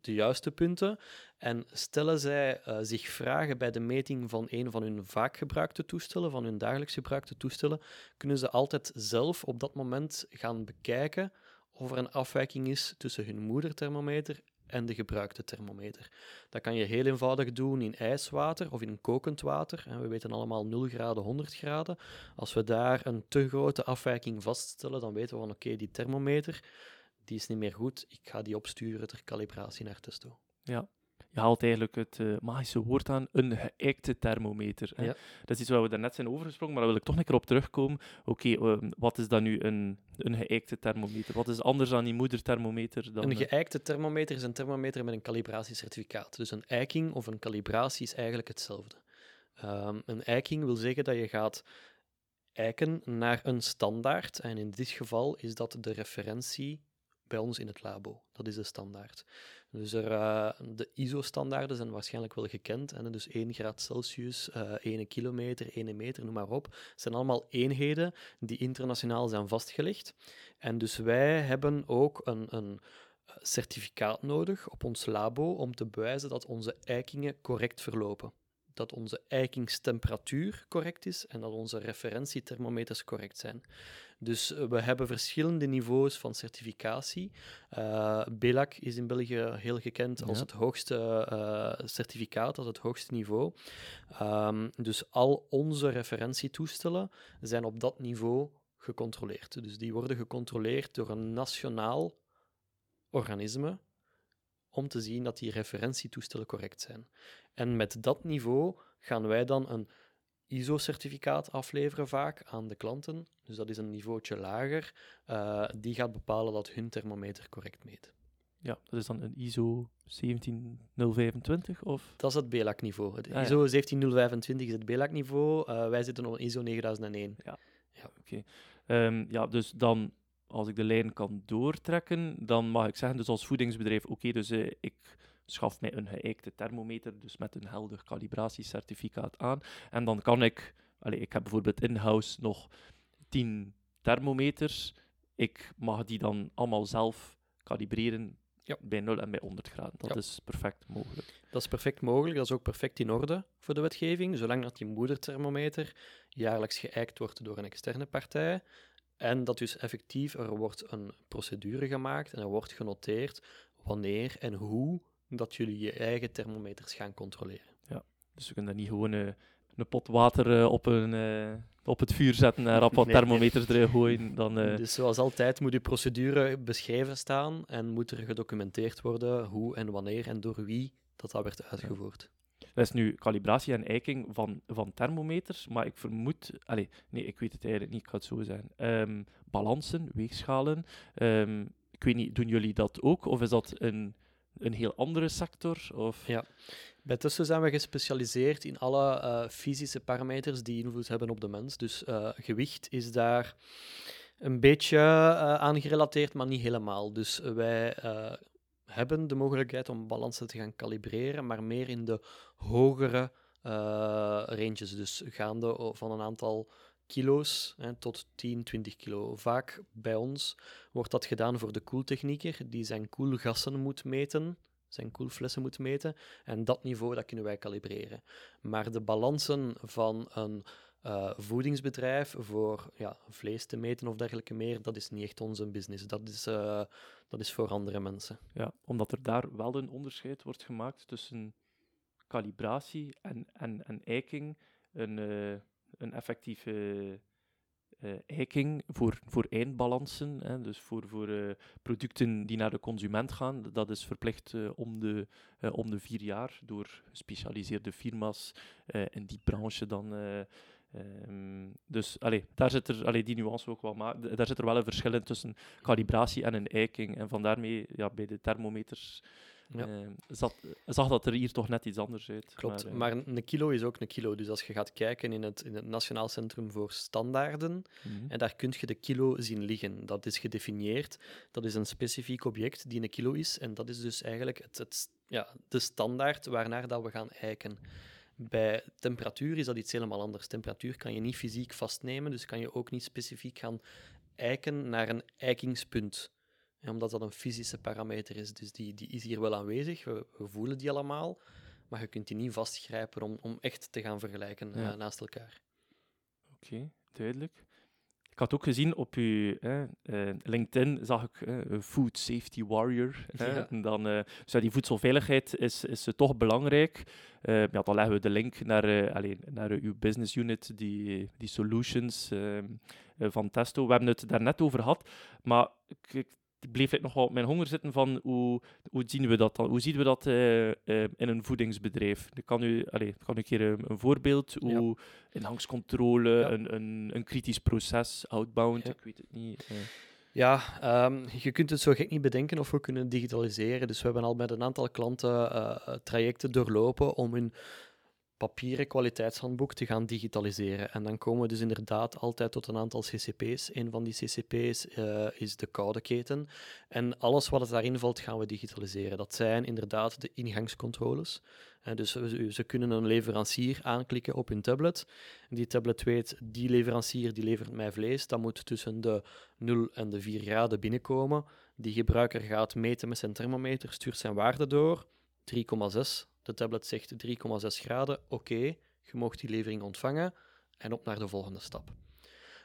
de juiste punten. En stellen zij uh, zich vragen bij de meting van een van hun vaak gebruikte toestellen, van hun dagelijks gebruikte toestellen, kunnen ze altijd zelf op dat moment gaan bekijken of er een afwijking is tussen hun moederthermometer en de gebruikte thermometer. Dat kan je heel eenvoudig doen in ijswater of in kokend water. We weten allemaal 0 graden, 100 graden. Als we daar een te grote afwijking vaststellen, dan weten we van oké, die thermometer die is niet meer goed. Ik ga die opsturen ter calibratie naar testo. Ja, je haalt eigenlijk het uh, magische woord aan, een geëikte thermometer. Hè. Ja. Dat is iets waar we daarnet zijn overgesprongen, maar daar wil ik toch een keer op terugkomen. Oké, okay, uh, wat is dan nu een, een geëikte thermometer? Wat is anders dan die moederthermometer? Dan, een geëikte thermometer is een thermometer met een calibratiecertificaat. Dus een eiking of een calibratie is eigenlijk hetzelfde. Um, een eiking wil zeggen dat je gaat eiken naar een standaard. En in dit geval is dat de referentie bij ons in het labo. Dat is de standaard. Dus er, uh, de ISO-standaarden zijn waarschijnlijk wel gekend. Hè? Dus 1 graad Celsius, uh, eh, 1 kilometer, 1 meter, noem maar op. zijn allemaal eenheden die internationaal zijn vastgelegd. En dus wij hebben ook een, een certificaat nodig op ons labo om te bewijzen dat onze eikingen correct verlopen dat onze eikingstemperatuur correct is en dat onze referentiethermometers correct zijn. Dus eh, we hebben verschillende niveaus van certificatie. Uh, BELAC is in België heel gekend als het hoogste uh, certificaat, als het hoogste niveau. Um, dus al onze referentietoestellen zijn op dat niveau gecontroleerd. Dus die worden gecontroleerd door een nationaal organisme om te zien dat die referentietoestellen correct zijn. En met dat niveau gaan wij dan een ISO-certificaat afleveren vaak aan de klanten. Dus dat is een niveautje lager. Uh, die gaat bepalen dat hun thermometer correct meet. Ja, dat is dan een ISO 17025 of? Dat is het BELAC-niveau. Het Ah, ja. ISO 17025 is het BELAC-niveau. Eh, wij zitten op ISO 9001. Ehm, ja, dus dan, als ik de lijn kan doortrekken, dan mag ik zeggen, dus als voedingsbedrijf, oké, dus eh, ik schaf mij een geëikte thermometer, dus met een helder calibratiecertificaat aan. En dan kan ik, allee, ik heb bijvoorbeeld in-house nog 10 thermometers. Ik mag die dan allemaal zelf kalibreren Ja. bij 0 en bij 100 graden. Dat Ja. is perfect mogelijk. Dat is perfect mogelijk. Dat is ook perfect in orde voor de wetgeving, zolang dat die moederthermometer jaarlijks geëikt wordt door een externe partij. En dat dus effectief, er wordt een procedure gemaakt en er wordt genoteerd wanneer en hoe dat jullie je eigen thermometers gaan controleren. Dus we kunnen niet gewoon eh, een pot water eh, op, een, eh, op het vuur zetten en rap wat Nee, nee. thermometers erin gooien. Dan, Dus zoals altijd moet die procedure beschreven staan en moet er gedocumenteerd worden hoe en wanneer en door wie dat, dat werd uitgevoerd. Dat is nu calibratie en eiking van, van thermometers, maar ik vermoed... Allee, nee, ik weet het eigenlijk niet, ik ga het zo zijn. Ehm, balansen, weegschalen. ehm, ik weet niet, doen jullie dat ook? Of is dat een, een heel andere sector? Of... Ja. Bij Tussen zijn we gespecialiseerd in alle eh, fysische parameters die invloed hebben op de mens. Dus eh, gewicht is daar een beetje eh, aan gerelateerd, maar niet helemaal. Dus wij hebben de mogelijkheid om balansen te gaan kalibreren, maar meer in de hogere eh, ranges. Dus gaande van een aantal kilo's hè, tot 10, 20 kilo. Vaak bij ons wordt dat gedaan voor de koeltechnieker, die zijn koelgassen moet meten, zijn koelflessen moet meten. En dat niveau dat kunnen wij kalibreren. Maar de balansen van een eh, voedingsbedrijf voor ja, vlees te meten of dergelijke meer, dat is niet echt onze business. Dat is, eh, dat is voor andere mensen. Ja, omdat er daar wel een onderscheid wordt gemaakt tussen calibratie en, en, en eiking. Een, eh, een effectieve eiking voor, voor eindbalansen, hè, dus voor, voor producten die naar de consument gaan. Dat is verplicht om, de, om de vier jaar door gespecialiseerde firma's in die branche dan. Eh, ehm, dus allee, daar zit er, allee, die nuance ook wel, maar daar zit er wel een verschil in tussen calibratie en een eiking. En vandaar mee, ja, bij de thermometers Ja. eh, zat, zag dat er hier toch net iets anders uit. Klopt, eh, maar een kilo is ook een kilo. Dus als je gaat kijken in het, in het Nationaal Centrum voor Standaarden, mhm. En daar kun je de kilo zien liggen. Dat is gedefinieerd. Dat is een specifiek object die een kilo is. En dat is dus eigenlijk het, het, ja, de standaard waarnaar dat we gaan eiken. Bij temperatuur is dat iets helemaal anders. Temperatuur kan je niet fysiek vastnemen, dus kan je ook niet specifiek gaan eiken naar een eikingspunt. Ja, omdat dat een fysische parameter is. Dus die, die is hier wel aanwezig. We, we voelen die allemaal. Maar je kunt die niet vastgrijpen om, om echt te gaan vergelijken Ja. eh, naast elkaar. Oké, duidelijk. Ik had ook gezien op uw eh, eh, LinkedIn, zag ik een Food Safety Warrior. hè. En dan, eh, dus ja, die voedselveiligheid is, is toch belangrijk. Eh, ja, dan leggen we de link naar, eh, allee, naar uw business unit, die, die solutions ehm, eh, van Testo. We hebben het daar net over gehad, maar ik, ik bleef ik nog wel op mijn honger zitten van hoe, hoe zien we dat dan? Hoe zien we dat eh, eh, in een voedingsbedrijf? Ik kan u, allee, kan ik hier een, een voorbeeld? Ja. Hoe inhangscontrole, Ja. een, een, een kritisch proces, outbound, Ja. ik weet het niet. eh. Ja, ehm, je kunt het zo gek niet bedenken of we kunnen digitaliseren. Dus we hebben al met een aantal klanten eh, trajecten doorlopen om hun papieren kwaliteitshandboek te gaan digitaliseren. En dan komen we dus inderdaad altijd tot een aantal ccp's. Een van die ccp's eh, is de koude keten. En alles wat daarin valt, gaan we digitaliseren. Dat zijn inderdaad de ingangscontroles. Eh, dus ze kunnen een leverancier aanklikken op hun tablet. Die tablet weet, die leverancier die levert mij vlees. Dat moet tussen de 0 en de 4 graden binnenkomen. Die gebruiker gaat meten met zijn thermometer, stuurt zijn waarde door. 3,6. De tablet zegt 3,6 graden. Oké, je mag die levering ontvangen. En op naar de volgende stap.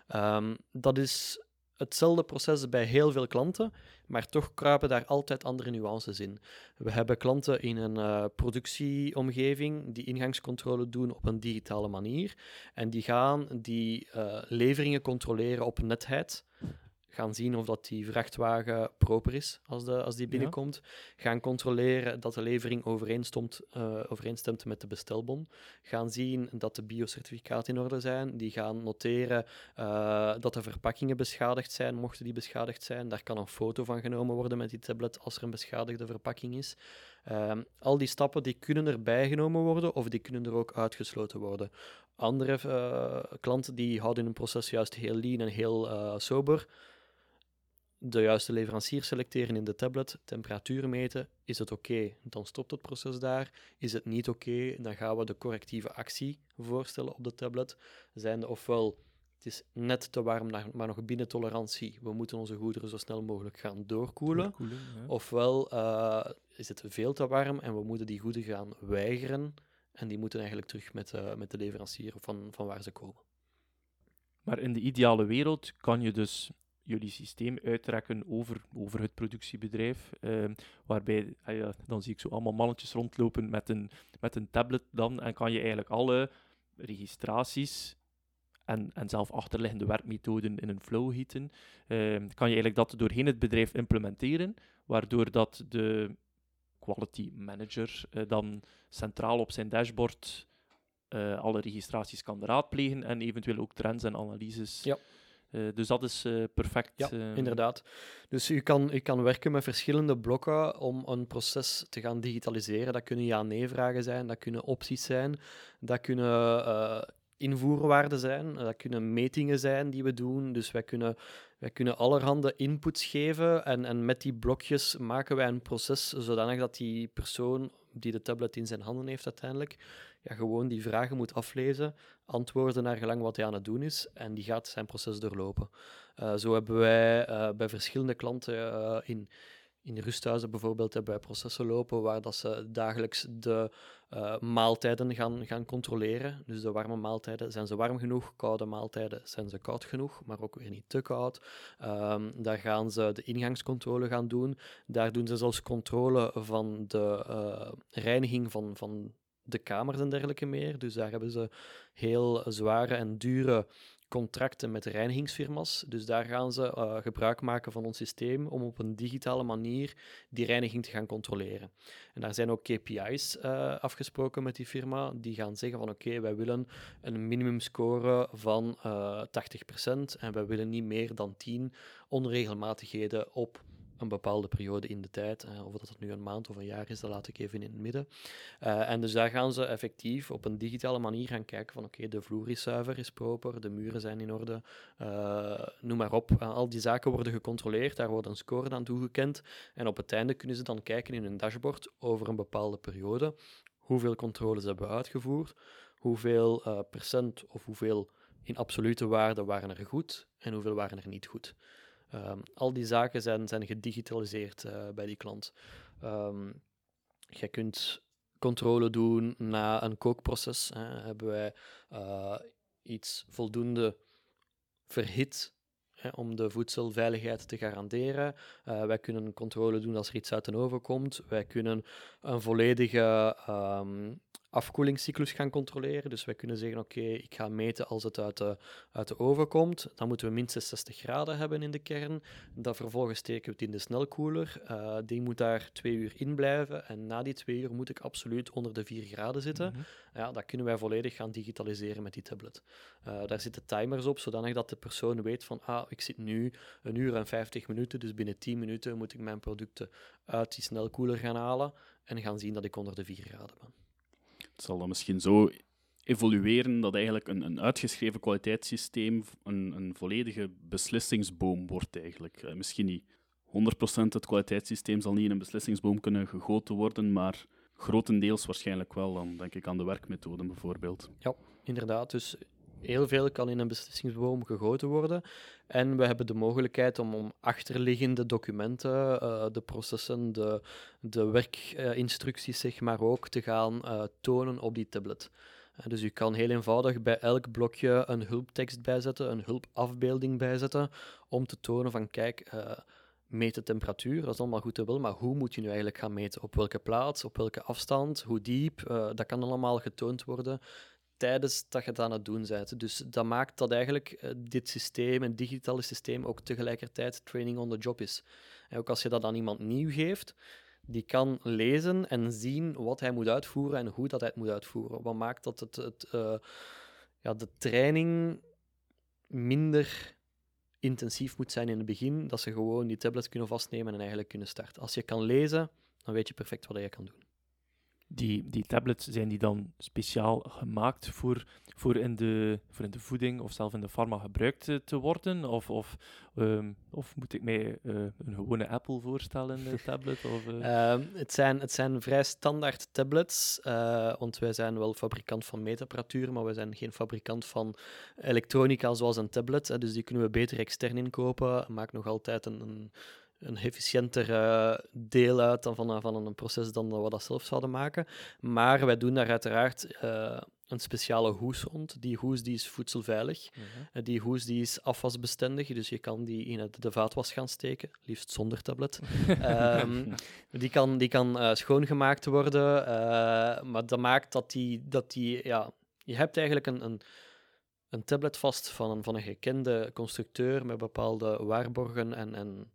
Ehm, dat is hetzelfde proces bij heel veel klanten, maar toch kruipen daar altijd andere nuances in. We hebben klanten in een eh, productieomgeving die ingangscontrole doen op een digitale manier. En die gaan die eh, leveringen controleren op netheid. Gaan zien of dat die vrachtwagen proper is als, de, als die binnenkomt. Gaan controleren dat de levering overeenstemt, uh, overeenstemt met de bestelbon. Gaan zien dat de biocertificaten in orde zijn. Die gaan noteren uh, dat de verpakkingen beschadigd zijn, mochten die beschadigd zijn. Daar kan een foto van genomen worden met die tablet als er een beschadigde verpakking is. Uh, al die stappen die kunnen erbij genomen worden of die kunnen er ook uitgesloten worden. Andere uh, klanten die houden hun proces juist heel lean en heel sober de juiste leverancier selecteren in de tablet, temperatuur meten. Is het oké? Dan stopt het proces daar. Is het niet oké? Dan gaan we de correctieve actie voorstellen op de tablet. Zijnde ofwel, het is net te warm, maar nog binnen tolerantie. We moeten onze goederen zo snel mogelijk gaan doorkoelen. Ofwel, uh, is het veel te warm en we moeten die goederen gaan weigeren. En die moeten eigenlijk terug met, uh, met de leverancier van, van waar ze komen. Maar in de ideale wereld kan je dus jullie systeem uittrekken over, over het productiebedrijf. Uh, waarbij, ah dan zie ik zo allemaal mannetjes rondlopen met een, met een tablet dan, en kan je eigenlijk alle registraties en, en zelf achterliggende werkmethoden in een flow gieten. Uh, kan je eigenlijk dat doorheen het bedrijf implementeren, waardoor dat de quality manager uh, dan centraal op zijn dashboard uh, alle registraties kan raadplegen en eventueel ook trends en analyses ja. Uh, dus dat is uh, perfect. Ja, uh... inderdaad. Dus u kan, u kan werken met verschillende blokken om een proces te gaan digitaliseren. Dat kunnen ja-nee-vragen zijn, dat kunnen opties zijn, dat kunnen invoerwaarden zijn, dat kunnen metingen zijn die we doen. Dus wij kunnen, wij kunnen allerhande inputs geven en, en met die blokjes maken wij een proces zodanig dat die persoon die de tablet in zijn handen heeft uiteindelijk, ja, gewoon die vragen moet aflezen, antwoorden naar gelang wat hij aan het doen is, en die gaat zijn proces doorlopen. Uh, zo hebben wij uh, bij verschillende klanten uh, in, in rusthuizen bijvoorbeeld hebben wij processen lopen waar dat ze dagelijks de uh, maaltijden gaan, gaan controleren. Dus de warme maaltijden, zijn ze warm genoeg? Koude maaltijden, zijn ze koud genoeg, maar ook weer niet te koud? Um, daar gaan ze de ingangscontrole gaan doen. Daar doen ze zelfs controle van de uh, reiniging van, van de kamers en dergelijke meer. Dus daar hebben ze heel zware en dure contracten met reinigingsfirma's. Dus daar gaan ze uh, gebruik maken van ons systeem om op een digitale manier die reiniging te gaan controleren. En daar zijn ook KPI's eh, afgesproken met die firma. Die gaan zeggen van oké, wij willen een minimumscore van uh, eh, 80% en wij willen niet meer dan 10 onregelmatigheden op een bepaalde periode in de tijd. Uh, of dat het nu een maand of een jaar is, dat laat ik even in het midden. Uh, en dus daar gaan ze effectief op een digitale manier gaan kijken van oké, de vloer is zuiver, is proper, de muren zijn in orde, uh, noem maar op. al die zaken worden gecontroleerd, daar wordt een score aan toegekend. En op het einde kunnen ze dan kijken in hun dashboard over een bepaalde periode hoeveel controles hebben we uitgevoerd, hoeveel procent of hoeveel in absolute waarde waren er goed en hoeveel waren er niet goed. Um, al die zaken zijn, zijn gedigitaliseerd uh, bij die klant. Um, je kunt controle doen na een kookproces. Hè. Hebben wij uh, iets voldoende verhit hè, om de voedselveiligheid te garanderen. Uh, wij kunnen controle doen als er iets uit de oven komt. Wij kunnen een volledige um, afkoelingscyclus gaan controleren. Dus wij kunnen zeggen, oké, okay, ik ga meten als het uit de, uit de oven komt. Dan moeten we minstens 60 graden hebben in de kern. Dan vervolgens steken we het in de snelkoeler. Uh, die moet daar twee uur in blijven. En na die twee uur moet ik absoluut onder de 4 graden zitten. Mm -hmm. Ja, dat kunnen wij volledig gaan digitaliseren met die tablet. Uh, daar zitten timers op, zodanig dat de persoon weet van, ah, ik zit nu een uur en 50 minuten, dus binnen 10 minuten moet ik mijn producten uit die snelkoeler gaan halen en gaan zien dat ik onder de 4 graden ben. Het zal dan misschien zo evolueren dat eigenlijk een, een uitgeschreven kwaliteitssysteem een, een volledige beslissingsboom wordt eigenlijk. Uh, misschien niet 100% het kwaliteitssysteem zal niet in een beslissingsboom kunnen gegoten worden, maar grotendeels waarschijnlijk wel. Dan denk ik aan de werkmethoden bijvoorbeeld. Ja, inderdaad. Dus heel veel kan in een beslissingsboom gegoten worden. En we hebben de mogelijkheid om, om achterliggende documenten, uh, de processen, de, de werkinstructies, zeg maar ook, te gaan uh, tonen op die tablet. Uh, dus u kan heel eenvoudig bij elk blokje een hulptekst bijzetten, een hulpafbeelding bijzetten, om te tonen van kijk, meet de temperatuur, dat is allemaal goed en wel, maar hoe moet je nu eigenlijk gaan meten? Op welke plaats, op welke afstand, hoe diep, dat kan allemaal getoond worden tijdens dat je het aan het doen bent. Dus dat maakt dat eigenlijk eh, dit systeem, een digitale systeem, ook tegelijkertijd training on the job is. En ook als je dat aan iemand nieuw geeft, die kan lezen en zien wat hij moet uitvoeren en hoe dat hij het moet uitvoeren. Wat maakt dat het, het, uh, ja, de training minder intensief moet zijn in het begin, dat ze gewoon die tablet kunnen vastnemen en eigenlijk kunnen starten. Als je kan lezen, dan weet je perfect wat je kan doen. Die, die tablets, zijn die dan speciaal gemaakt voor, voor, in de, voor in de voeding of zelf in de pharma gebruikt te, te worden? Of, of, um, of moet ik mij uh, een gewone Apple voorstellen, een tablet? Of, uh... um, het, zijn, het zijn vrij standaard tablets, uh, want wij zijn wel fabrikant van meetapparatuur, maar we zijn geen fabrikant van elektronica zoals een tablet. Hè, dus die kunnen we beter extern inkopen. Maakt nog altijd een, een een efficiënter uh, deel uit dan van, van een proces dan we dat zelf zouden maken. Maar wij doen daar uiteraard uh, een speciale hoes rond. Die hoes die is voedselveilig. Mm -hmm. die hoes die is afwasbestendig, dus je kan die in het, de vaatwas gaan steken, liefst zonder tablet. um, die kan, die kan uh, schoongemaakt worden, maar dat maakt dat die, dat die ja, je hebt eigenlijk een, een een tablet vast van een, van een gekende constructeur met bepaalde waarborgen en, en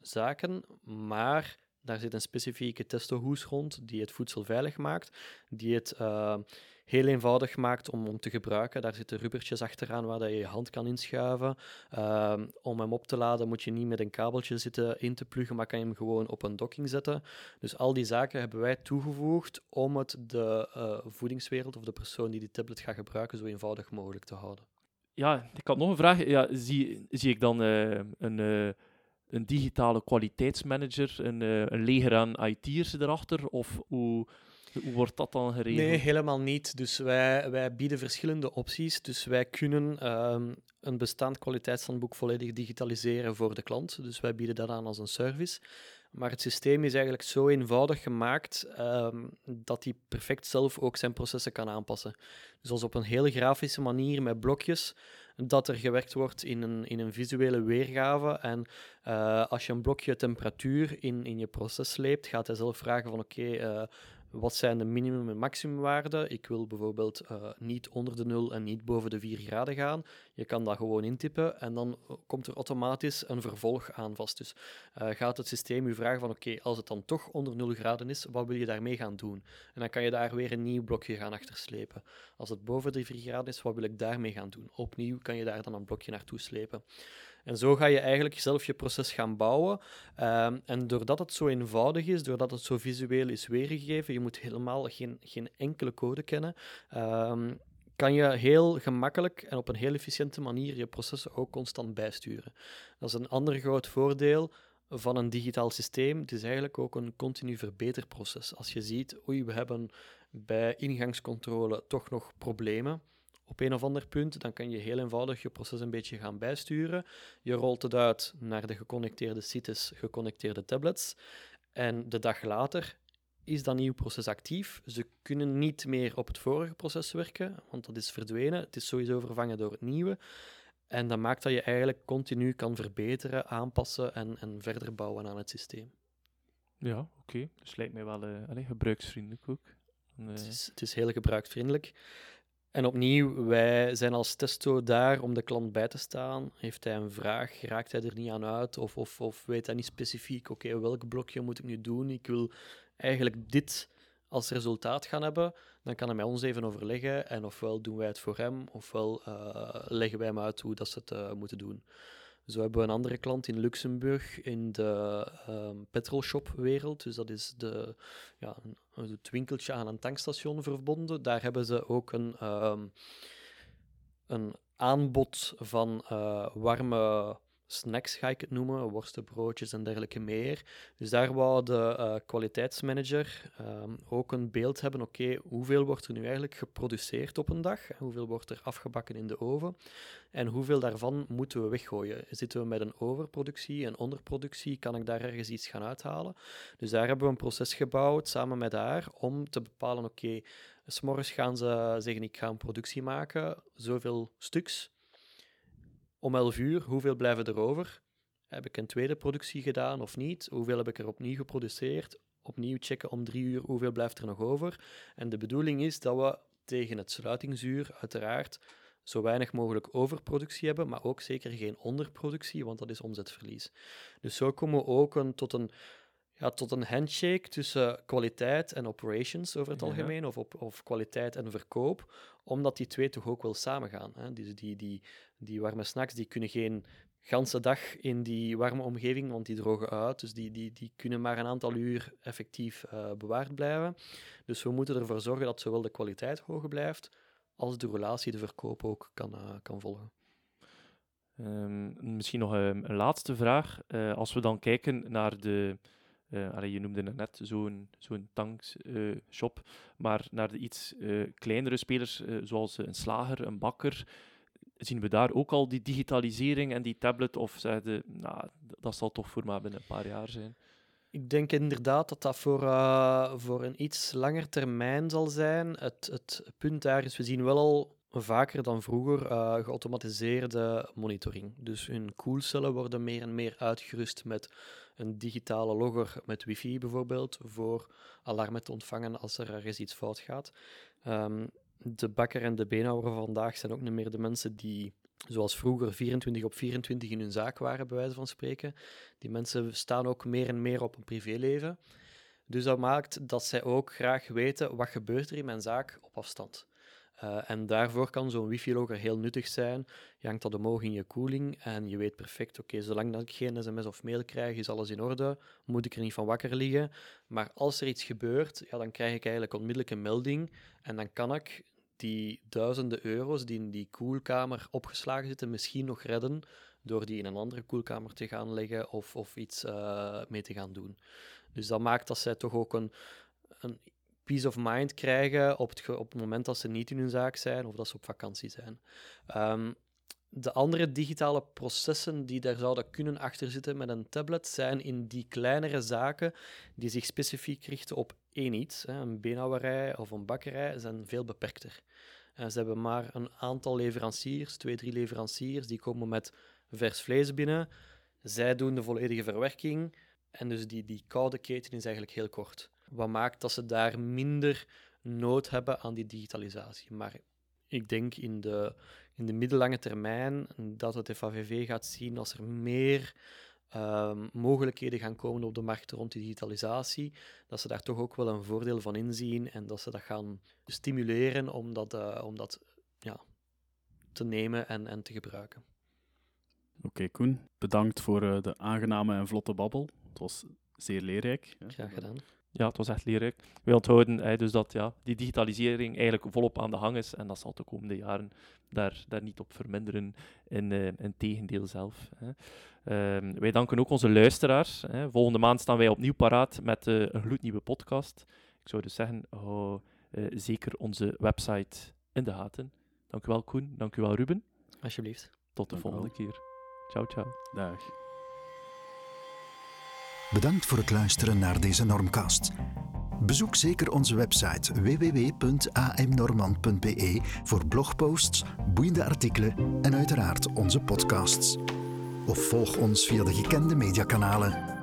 zaken, maar daar zit een specifieke testohoes rond die het voedsel veilig maakt, die het uh, heel eenvoudig maakt om, om te gebruiken. Daar zitten rubbertjes achteraan waar dat je je hand kan inschuiven. Uh, om hem op te laden moet je niet met een kabeltje zitten in te pluggen, maar kan je hem gewoon op een docking zetten. Dus al die zaken hebben wij toegevoegd om het de uh, voedingswereld of de persoon die die tablet gaat gebruiken zo eenvoudig mogelijk te houden. Ja, ik had nog een vraag. Ja, zie, zie ik dan een een digitale kwaliteitsmanager, een, uh, een leger aan IT'ers erachter? Of hoe, hoe wordt dat dan geregeld? Nee, helemaal niet. Dus wij, wij bieden verschillende opties. Dus wij kunnen um, een bestaand kwaliteitshandboek volledig digitaliseren voor de klant. Dus wij bieden dat aan als een service. Maar het systeem is eigenlijk zo eenvoudig gemaakt um, dat hij perfect zelf ook zijn processen kan aanpassen. Dus als op een hele grafische manier met blokjes dat er gewerkt wordt in een, in een visuele weergave. En uh, als je een blokje temperatuur in, in je proces sleept, gaat hij zelf vragen van oké, uh, wat zijn de minimum- en maximumwaarden? Ik wil bijvoorbeeld uh, niet onder de 0 en niet boven de 4 graden gaan. Je kan dat gewoon intypen en dan komt er automatisch een vervolg aan vast. Dus uh, gaat het systeem u vragen van oké, als het dan toch onder 0 graden is, wat wil je daarmee gaan doen? En dan kan je daar weer een nieuw blokje gaan achterslepen. Als het boven de 4 graden is, wat wil ik daarmee gaan doen? Opnieuw kan je daar dan een blokje naartoe slepen. En zo ga je eigenlijk zelf je proces gaan bouwen. Um, en doordat het zo eenvoudig is, doordat het zo visueel is weergegeven, je moet helemaal geen, geen enkele code kennen. Um, kan je heel gemakkelijk en op een heel efficiënte manier je processen ook constant bijsturen. Dat is een ander groot voordeel van een digitaal systeem. Het is eigenlijk ook een continu verbeterproces. Als je ziet, oei, we hebben bij ingangscontrole toch nog problemen op een of ander punt, dan kan je heel eenvoudig je proces een beetje gaan bijsturen. Je rolt het uit naar de geconnecteerde sites, geconnecteerde tablets. En de dag later is dat nieuw proces actief. Ze kunnen niet meer op het vorige proces werken, want dat is verdwenen. Het is sowieso vervangen door het nieuwe. En dat maakt dat je eigenlijk continu kan verbeteren, aanpassen en, en verder bouwen aan het systeem. Ja, oké. Okay. Dus lijkt mij wel uh, allez, gebruiksvriendelijk ook. Uh... Het, is, het is heel gebruiksvriendelijk. En opnieuw, wij zijn als testo daar om de klant bij te staan. Heeft hij een vraag, raakt hij er niet aan uit? Of, of, of weet hij niet specifiek, oké, welk blokje moet ik nu doen? Ik wil eigenlijk dit als resultaat gaan hebben. Dan kan hij met ons even overleggen. En ofwel doen wij het voor hem, ofwel uh, leggen wij hem uit hoe dat ze het uh, moeten doen. Zo hebben we een andere klant in Luxemburg in de um, petrolshop-wereld. Dus dat is de, ja, het winkeltje aan een tankstation verbonden. Daar hebben ze ook een, um, een aanbod van uh, warme snacks, ga ik het noemen, worstenbroodjes en dergelijke meer. Dus daar wou de uh, kwaliteitsmanager um, ook een beeld hebben, oké, hoeveel wordt er nu eigenlijk geproduceerd op een dag? Hoeveel wordt er afgebakken in de oven? En hoeveel daarvan moeten we weggooien? Zitten we met een overproductie, een onderproductie? Kan ik daar ergens iets gaan uithalen? Dus daar hebben we een proces gebouwd, samen met haar, om te bepalen, oké, okay, s'morgens gaan ze zeggen, ik ga een productie maken, zoveel stuks, om 11 uur, hoeveel blijven er over? Heb ik een tweede productie gedaan of niet? Hoeveel heb ik er opnieuw geproduceerd? Opnieuw checken om drie uur, hoeveel blijft er nog over? En de bedoeling is dat we tegen het sluitingsuur, uiteraard zo weinig mogelijk overproductie hebben, maar ook zeker geen onderproductie, want dat is omzetverlies. Dus zo komen we ook tot, een, ja, tot een handshake tussen kwaliteit en operations over het Ja. algemeen, of, op, of kwaliteit en verkoop, omdat die twee toch ook wel samengaan. Hè? Dus die, die, die warme snacks die kunnen geen ganse dag in die warme omgeving, want die drogen uit. Dus die, die, die kunnen maar een aantal uur effectief eh, bewaard blijven. Dus we moeten ervoor zorgen dat zowel de kwaliteit hoog blijft, als de relatie, de verkoop ook kan, eh, kan volgen. Ehm, misschien nog een, een laatste vraag. Eh, als we dan kijken naar de, eh, je noemde net zo'n tankshop, maar naar de iets eh, kleinere spelers, eh, zoals een slager, een bakker, zien we daar ook al die digitalisering en die tablet? Of zeiden, nou, dat zal toch voor maar binnen een paar jaar zijn? Ik denk inderdaad dat dat voor, eh, voor een iets langer termijn zal zijn. Het, het punt daar is, we zien wel al vaker dan vroeger eh, geautomatiseerde monitoring. Dus hun koelcellen worden meer en meer uitgerust met een digitale logger met wifi bijvoorbeeld, voor alarmen te ontvangen als er ergens iets fout gaat. Ehm, de bakker en de beenhouwer van vandaag zijn ook niet meer de mensen die, zoals vroeger, 24 op 24 in hun zaak waren, bij wijze van spreken. Die mensen staan ook meer en meer op een privéleven. Dus dat maakt dat zij ook graag weten wat gebeurt er in mijn zaak op afstand. Eh, en daarvoor kan zo'n wifi-logger heel nuttig zijn. Je hangt dat omhoog in je koeling en je weet perfect, oké, zolang dat ik geen sms of mail krijg, is alles in orde, moet ik er niet van wakker liggen. Maar als er iets gebeurt, ja, dan krijg ik eigenlijk onmiddellijk een melding en dan kan ik die duizenden euro's die in die koelkamer opgeslagen zitten, misschien nog redden door die in een andere koelkamer te gaan leggen of, of iets eh, mee te gaan doen. Dus dat maakt dat zij toch ook een, een peace of mind krijgen op het, op het moment dat ze niet in hun zaak zijn of dat ze op vakantie zijn. Ehm, de andere digitale processen die daar zouden kunnen achter zitten met een tablet zijn in die kleinere zaken die zich specifiek richten op één iets. Een beenhouwerij of een bakkerij zijn veel beperkter. En ze hebben maar een aantal leveranciers, twee, drie leveranciers, die komen met vers vlees binnen. Zij doen de volledige verwerking. En dus die, die koude keten is eigenlijk heel kort. Wat maakt dat ze daar minder nood hebben aan die digitalisatie. Maar ik denk in de, in de middellange termijn dat het FAVV gaat zien als er meer ehm, mogelijkheden gaan komen op de markt rond die digitalisatie, dat ze daar toch ook wel een voordeel van inzien en dat ze dat gaan stimuleren om dat, eh, om dat ja, te nemen en, en te gebruiken. Oké, Koen, bedankt voor eh, de aangename en vlotte babbel. Het was zeer leerrijk. hè. Graag gedaan. Ja, het was echt leerrijk. Wij onthouden hè, dus dat ja, die digitalisering eigenlijk volop aan de hang is en dat zal de komende jaren daar, daar niet op verminderen, in, eh in tegendeel zelf. Hè. Ehm, wij danken ook onze luisteraars. Hè. Volgende maand staan wij opnieuw paraat met eh, een gloednieuwe podcast. Ik zou dus zeggen, hou eh, zeker onze website in de gaten. Dank u wel, Koen. Dank u wel, Ruben. Alsjeblieft. Tot de Dank volgende keer. Ciao, ciao. Dag. Bedankt voor het luisteren naar deze Normcast. Bezoek zeker onze website www.amnormand.be voor blogposts, boeiende artikelen en uiteraard onze podcasts. Of volg ons via de gekende mediakanalen